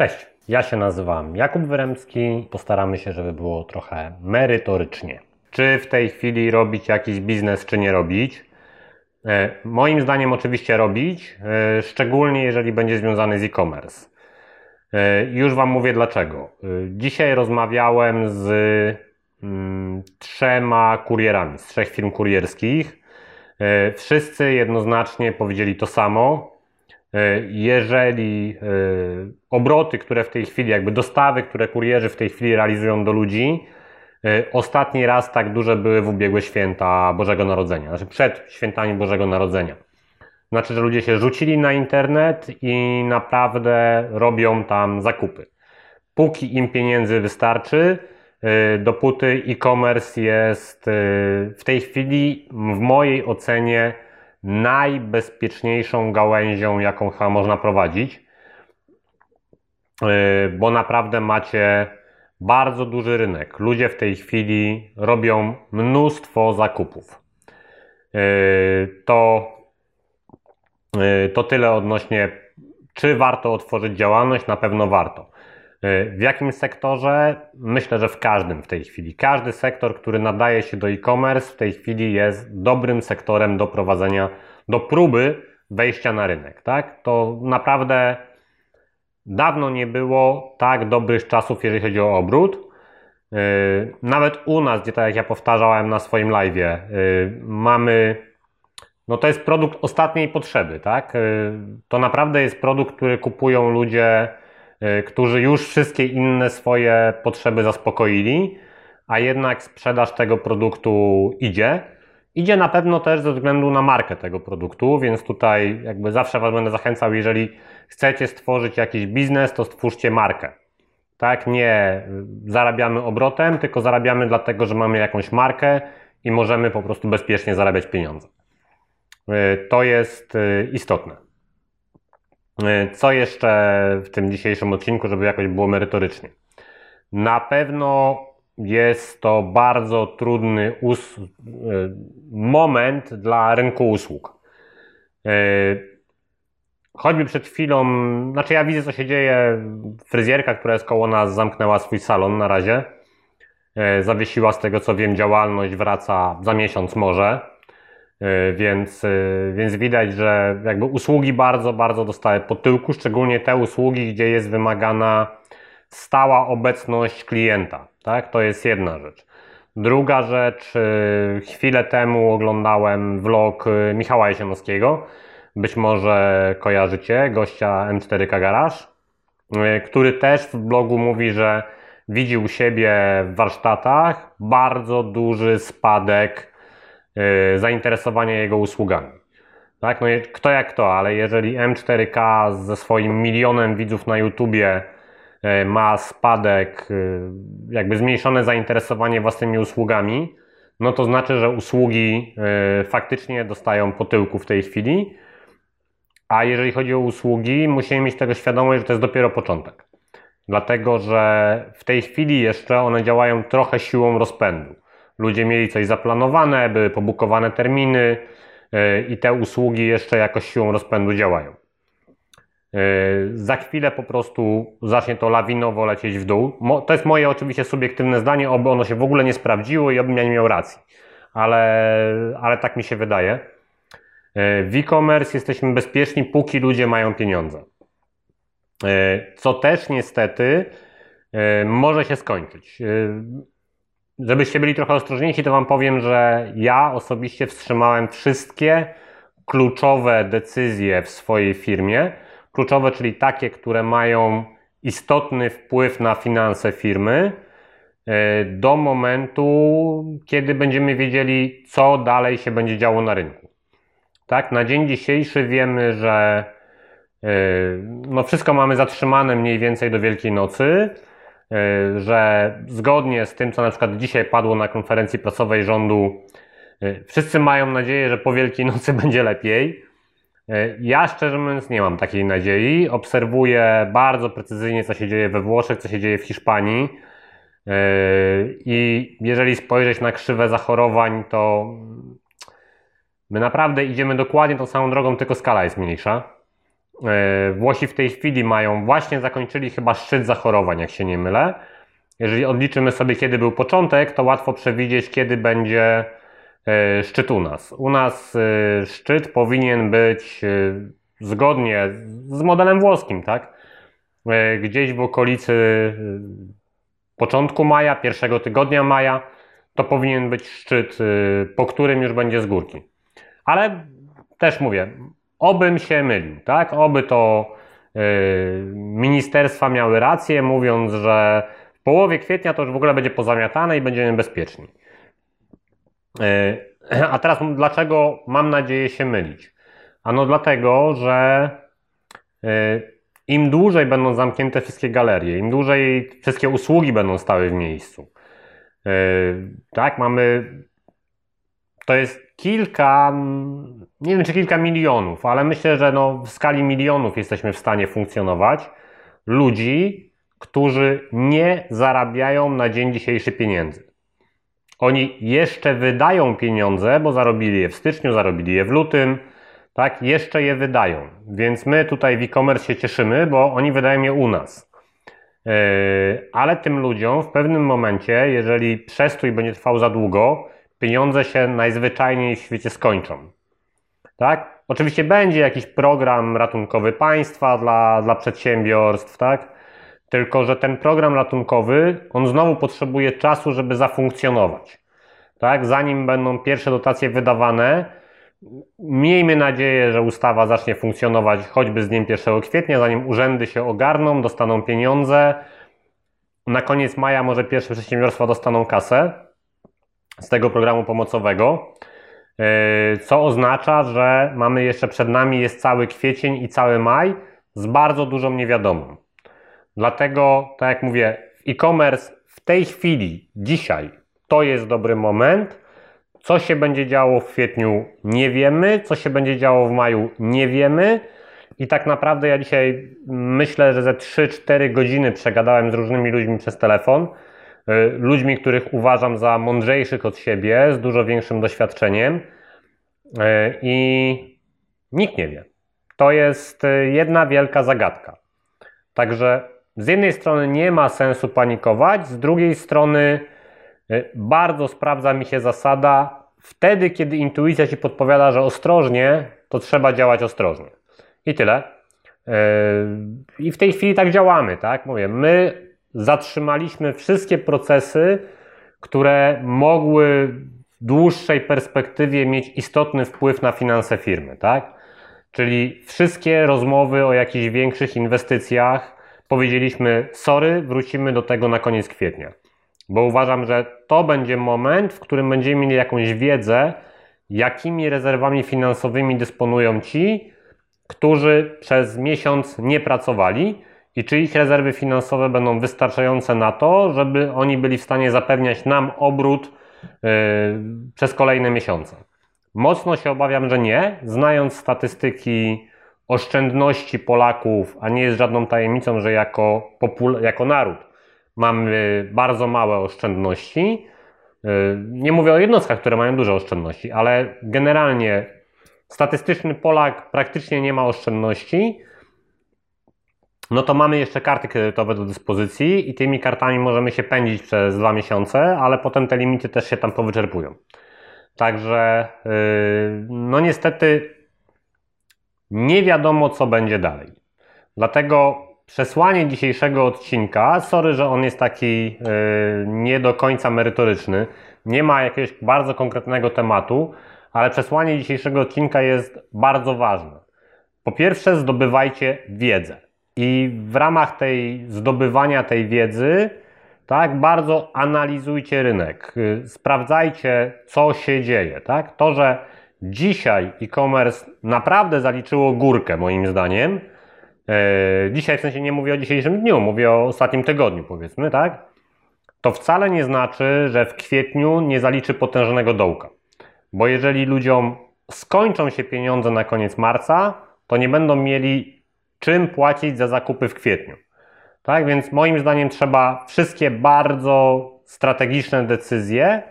Cześć, ja się nazywam Jakub Wyremski. Postaramy się, żeby było trochę merytorycznie. Czy w tej chwili robić jakiś biznes, czy nie robić? E, moim zdaniem oczywiście robić, e, szczególnie jeżeli będzie związany z e-commerce. E, już Wam mówię dlaczego. Dzisiaj rozmawiałem z mm, trzema kurierami, z trzech firm kurierskich. Wszyscy jednoznacznie powiedzieli to samo. Jeżeli obroty, które w tej chwili, jakby dostawy, które kurierzy w tej chwili realizują do ludzi, E, ostatni raz tak duże były w ubiegłe święta Bożego Narodzenia, znaczy przed świętami Bożego Narodzenia. Znaczy, że ludzie się rzucili na internet i naprawdę robią tam zakupy. Póki im pieniędzy wystarczy, e, dopóty e-commerce jest e, w tej chwili, w mojej ocenie, najbezpieczniejszą gałęzią, jaką można prowadzić, bo naprawdę macie bardzo duży rynek. Ludzie w tej chwili robią mnóstwo zakupów. Yy, to, yy, to tyle odnośnie, czy warto otworzyć działalność. Na pewno warto. Yy, w jakim sektorze? Myślę, że w każdym w tej chwili. Każdy sektor, który nadaje się do e-commerce, w tej chwili jest dobrym sektorem do prowadzenia, do próby wejścia na rynek. Tak? To naprawdę Dawno nie było tak dobrych czasów, jeżeli chodzi o obrót. Yy, nawet u nas, gdzie tak jak ja powtarzałem na swoim live, yy, mamy, no to jest produkt ostatniej potrzeby, tak? To naprawdę jest produkt, który kupują ludzie, którzy już wszystkie inne swoje potrzeby zaspokoili, a jednak sprzedaż tego produktu idzie. Idzie na pewno też ze względu na markę tego produktu, więc tutaj jakby zawsze Was będę zachęcał, jeżeli chcecie stworzyć jakiś biznes, to stwórzcie markę. Tak, nie zarabiamy obrotem, tylko zarabiamy dlatego, że mamy jakąś markę i możemy po prostu bezpiecznie zarabiać pieniądze. Y, to jest y, istotne. Y, co jeszcze w tym dzisiejszym odcinku, żeby jakoś było merytorycznie? Na pewno jest to bardzo trudny moment dla rynku usług. Choćby przed chwilą, znaczy ja widzę co się dzieje, fryzjerka, która jest koło nas zamknęła swój salon na razie. Zawiesiła z tego co wiem działalność, wraca za miesiąc może. E, więc, e, więc widać, że jakby usługi bardzo, bardzo dostały po tyłku, szczególnie te usługi, gdzie jest wymagana stała obecność klienta. Tak? To jest jedna rzecz. Druga rzecz, chwilę temu oglądałem vlog Michała Jesienowskiego, być może kojarzycie, gościa M4K Garage, który też w blogu mówi, że widzi u siebie w warsztatach bardzo duży spadek zainteresowania jego usługami. Tak, no kto jak to, ale jeżeli M4K ze swoim milionem widzów na YouTubie y, ma spadek, jakby zmniejszone zainteresowanie własnymi usługami, no to znaczy, że usługi faktycznie dostają po tyłku w tej chwili a jeżeli chodzi o usługi, musimy mieć tego świadomość, że to jest dopiero początek. Dlatego, że w tej chwili jeszcze one działają trochę siłą rozpędu. Ludzie mieli coś zaplanowane, były pobukowane terminy yy, i te usługi jeszcze jakoś siłą rozpędu działają. Yy, za chwilę po prostu zacznie to lawinowo lecieć w dół. To jest moje oczywiście subiektywne zdanie, oby ono się w ogóle nie sprawdziło i obym ja nie miał racji. Ale, ale tak mi się wydaje. E, w e-commerce jesteśmy bezpieczni, póki ludzie mają pieniądze. E, co też niestety e, może się skończyć. Żebyście byli trochę ostrożniejsi, to Wam powiem, że ja osobiście wstrzymałem wszystkie kluczowe decyzje w swojej firmie. Kluczowe, czyli takie, które mają istotny wpływ na finanse firmy, do momentu, kiedy będziemy wiedzieli, co dalej się będzie działo na rynku. Tak, na dzień dzisiejszy wiemy, że yy, no wszystko mamy zatrzymane mniej więcej do Wielkiej Nocy, że zgodnie z tym, co na przykład dzisiaj padło na konferencji prasowej rządu, yy, wszyscy mają nadzieję, że po Wielkiej Nocy będzie lepiej. Ja szczerze mówiąc nie mam takiej nadziei. Obserwuję bardzo precyzyjnie, co się dzieje we Włoszech, co się dzieje w Hiszpanii. I jeżeli spojrzeć na krzywę zachorowań, to My naprawdę idziemy dokładnie tą samą drogą, tylko skala jest mniejsza. E, Włosi w tej chwili mają, właśnie zakończyli chyba szczyt zachorowań, jak się nie mylę. Jeżeli odliczymy sobie, kiedy był początek, to łatwo przewidzieć, kiedy będzie e, szczyt u nas. U nas e, szczyt powinien być zgodnie z modelem włoskim, tak? Gdzieś w okolicy początku maja, pierwszego tygodnia maja, to powinien być szczyt, po którym już będzie z górki. Ale też mówię, obym się mylił, tak? Oby to yy, ministerstwa miały rację, mówiąc, że w połowie kwietnia to już w ogóle będzie pozamiatane i będziemy bezpieczni. Yy, a teraz dlaczego mam nadzieję się mylić? Ano dlatego, że yy, im dłużej będą zamknięte wszystkie galerie, im dłużej wszystkie usługi będą stały w miejscu. Yy, tak, mamy. To jest kilka, nie wiem czy kilka milionów, ale myślę, że no w skali milionów jesteśmy w stanie funkcjonować. Ludzi, którzy nie zarabiają na dzień dzisiejszy pieniędzy. Oni jeszcze wydają pieniądze, bo zarobili je w styczniu, zarobili je w lutym, tak? Jeszcze je wydają. Więc my tutaj w e-commerce się cieszymy, bo oni wydają je u nas. Yy, ale tym ludziom w pewnym momencie, jeżeli przestój będzie trwał za długo, pieniądze się najzwyczajniej w świecie skończą. Tak? Oczywiście będzie jakiś program ratunkowy państwa dla, dla przedsiębiorstw, tak? Tylko, że ten program ratunkowy, on znowu potrzebuje czasu, żeby zafunkcjonować. Tak? Zanim będą pierwsze dotacje wydawane, miejmy nadzieję, że ustawa zacznie funkcjonować choćby z dniem 1 kwietnia, zanim urzędy się ogarną, dostaną pieniądze. Na koniec maja może pierwsze przedsiębiorstwa dostaną kasę z tego programu pomocowego, e, co oznacza, że mamy jeszcze przed nami jest cały kwiecień i cały maj z bardzo dużą niewiadomą. Dlatego, tak jak mówię, e-commerce w tej chwili, dzisiaj, to jest dobry moment. Co się będzie działo w kwietniu, nie wiemy. Co się będzie działo w maju, nie wiemy. I tak naprawdę ja dzisiaj myślę, że ze 3-4 godziny przegadałem z różnymi ludźmi przez telefon. E, ludźmi, których uważam za mądrzejszych od siebie, z dużo większym doświadczeniem e, i nikt nie wie. To jest e, jedna wielka zagadka. Także z jednej strony nie ma sensu panikować, z drugiej strony bardzo sprawdza mi się zasada, wtedy kiedy intuicja ci podpowiada, że ostrożnie, to trzeba działać ostrożnie. I tyle. I w tej chwili tak działamy, tak? Mówię, my zatrzymaliśmy wszystkie procesy, które mogły w dłuższej perspektywie mieć istotny wpływ na finanse firmy, tak? Czyli wszystkie rozmowy o jakichś większych inwestycjach powiedzieliśmy sorry, wrócimy do tego na koniec kwietnia. Bo uważam, że to będzie moment, w którym będziemy mieli jakąś wiedzę, jakimi rezerwami finansowymi dysponują ci, którzy przez miesiąc nie pracowali i czy ich rezerwy finansowe będą wystarczające na to, żeby oni byli w stanie zapewniać nam obrót yy, przez kolejne miesiące. Mocno się obawiam, że nie. Znając statystyki oszczędności Polaków, a nie jest żadną tajemnicą, że jako, jako naród mamy bardzo małe oszczędności. Yy, nie mówię o jednostkach, które mają duże oszczędności, ale generalnie statystyczny Polak praktycznie nie ma oszczędności no to mamy jeszcze karty kredytowe do dyspozycji i tymi kartami możemy się pędzić przez dwa miesiące, ale potem te limity też się tam powyczerpują. Także, yy, no niestety, nie wiadomo, co będzie dalej. Dlatego przesłanie dzisiejszego odcinka, sorry, że on jest taki yy, nie do końca merytoryczny, nie ma jakiegoś bardzo konkretnego tematu, ale przesłanie dzisiejszego odcinka jest bardzo ważne. Po pierwsze, zdobywajcie wiedzę. I w ramach tej zdobywania tej wiedzy, tak, bardzo analizujcie rynek, sprawdzajcie, co się dzieje. Tak? To, że dzisiaj e-commerce naprawdę zaliczyło górkę, moim zdaniem, e, dzisiaj w sensie nie mówię o dzisiejszym dniu, mówię o ostatnim tygodniu, powiedzmy, tak? To wcale nie znaczy, że w kwietniu nie zaliczy potężnego dołka. Bo jeżeli ludziom skończą się pieniądze na koniec marca, to nie będą mieli czym płacić za zakupy w kwietniu. Tak więc moim zdaniem trzeba wszystkie bardzo strategiczne decyzje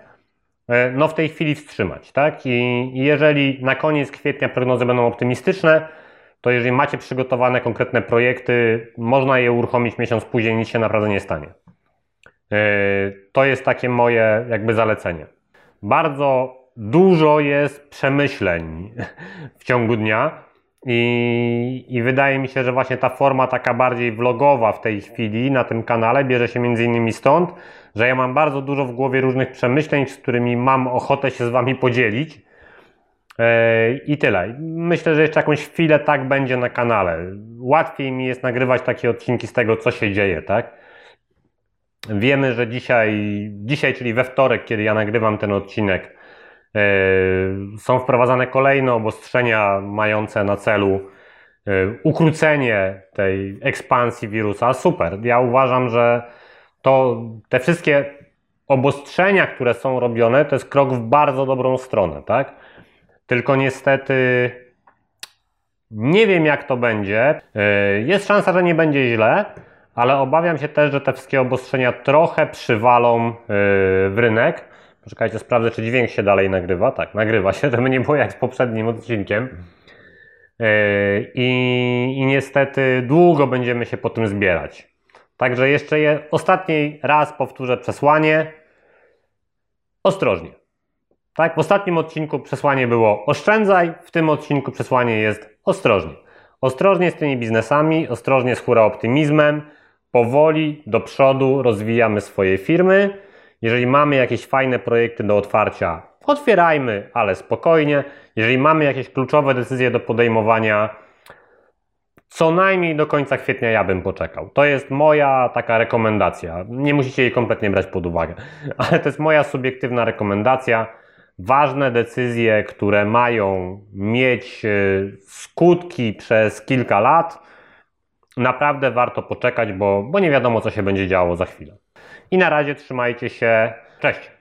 e, no w tej chwili wstrzymać. Tak? I jeżeli na koniec kwietnia prognozy będą optymistyczne, to jeżeli macie przygotowane konkretne projekty, można je uruchomić miesiąc później, nic się naprawdę nie stanie. Yy, to jest takie moje jakby zalecenie. Bardzo dużo jest przemyśleń w ciągu dnia i, i wydaje mi się, że właśnie ta forma taka bardziej vlogowa w tej chwili na tym kanale bierze się między innymi stąd, że ja mam bardzo dużo w głowie różnych przemyśleń, z którymi mam ochotę się z Wami podzielić. Yy, I tyle. Myślę, że jeszcze jakąś chwilę tak będzie na kanale. Łatwiej mi jest nagrywać takie odcinki z tego, co się dzieje, tak? Wiemy, że dzisiaj, dzisiaj, czyli we wtorek, kiedy ja nagrywam ten odcinek, są wprowadzane kolejne obostrzenia mające na celu yy, ukrócenie tej ekspansji wirusa. Super. Ja uważam, że to te wszystkie obostrzenia, które są robione, to jest krok w bardzo dobrą stronę, tak? Tylko niestety nie wiem, jak to będzie. Yy, jest szansa, że nie będzie źle, ale obawiam się też, że te wszystkie obostrzenia trochę przywalą w rynek. Poczekajcie, sprawdzę, czy dźwięk się dalej nagrywa. Tak, nagrywa się, żeby nie było jak z poprzednim odcinkiem. Yy, I, I niestety długo będziemy się po tym zbierać. Także jeszcze je, ostatni raz powtórzę przesłanie. Ostrożnie. Tak, w ostatnim odcinku przesłanie było oszczędzaj, w tym odcinku przesłanie jest ostrożnie. Ostrożnie z tymi biznesami, ostrożnie z hura optymizmem, powoli do przodu rozwijamy swoje firmy. Jeżeli mamy jakieś fajne projekty do otwarcia, otwierajmy, ale spokojnie. Jeżeli mamy jakieś kluczowe decyzje do podejmowania, co najmniej do końca kwietnia ja bym poczekał. To jest moja taka rekomendacja. Nie musicie jej kompletnie brać pod uwagę, ale to jest moja subiektywna rekomendacja. Ważne decyzje, które mają mieć y, skutki przez kilka lat, naprawdę warto poczekać, bo, bo nie wiadomo, co się będzie działo za chwilę. I na razie trzymajcie się. Cześć!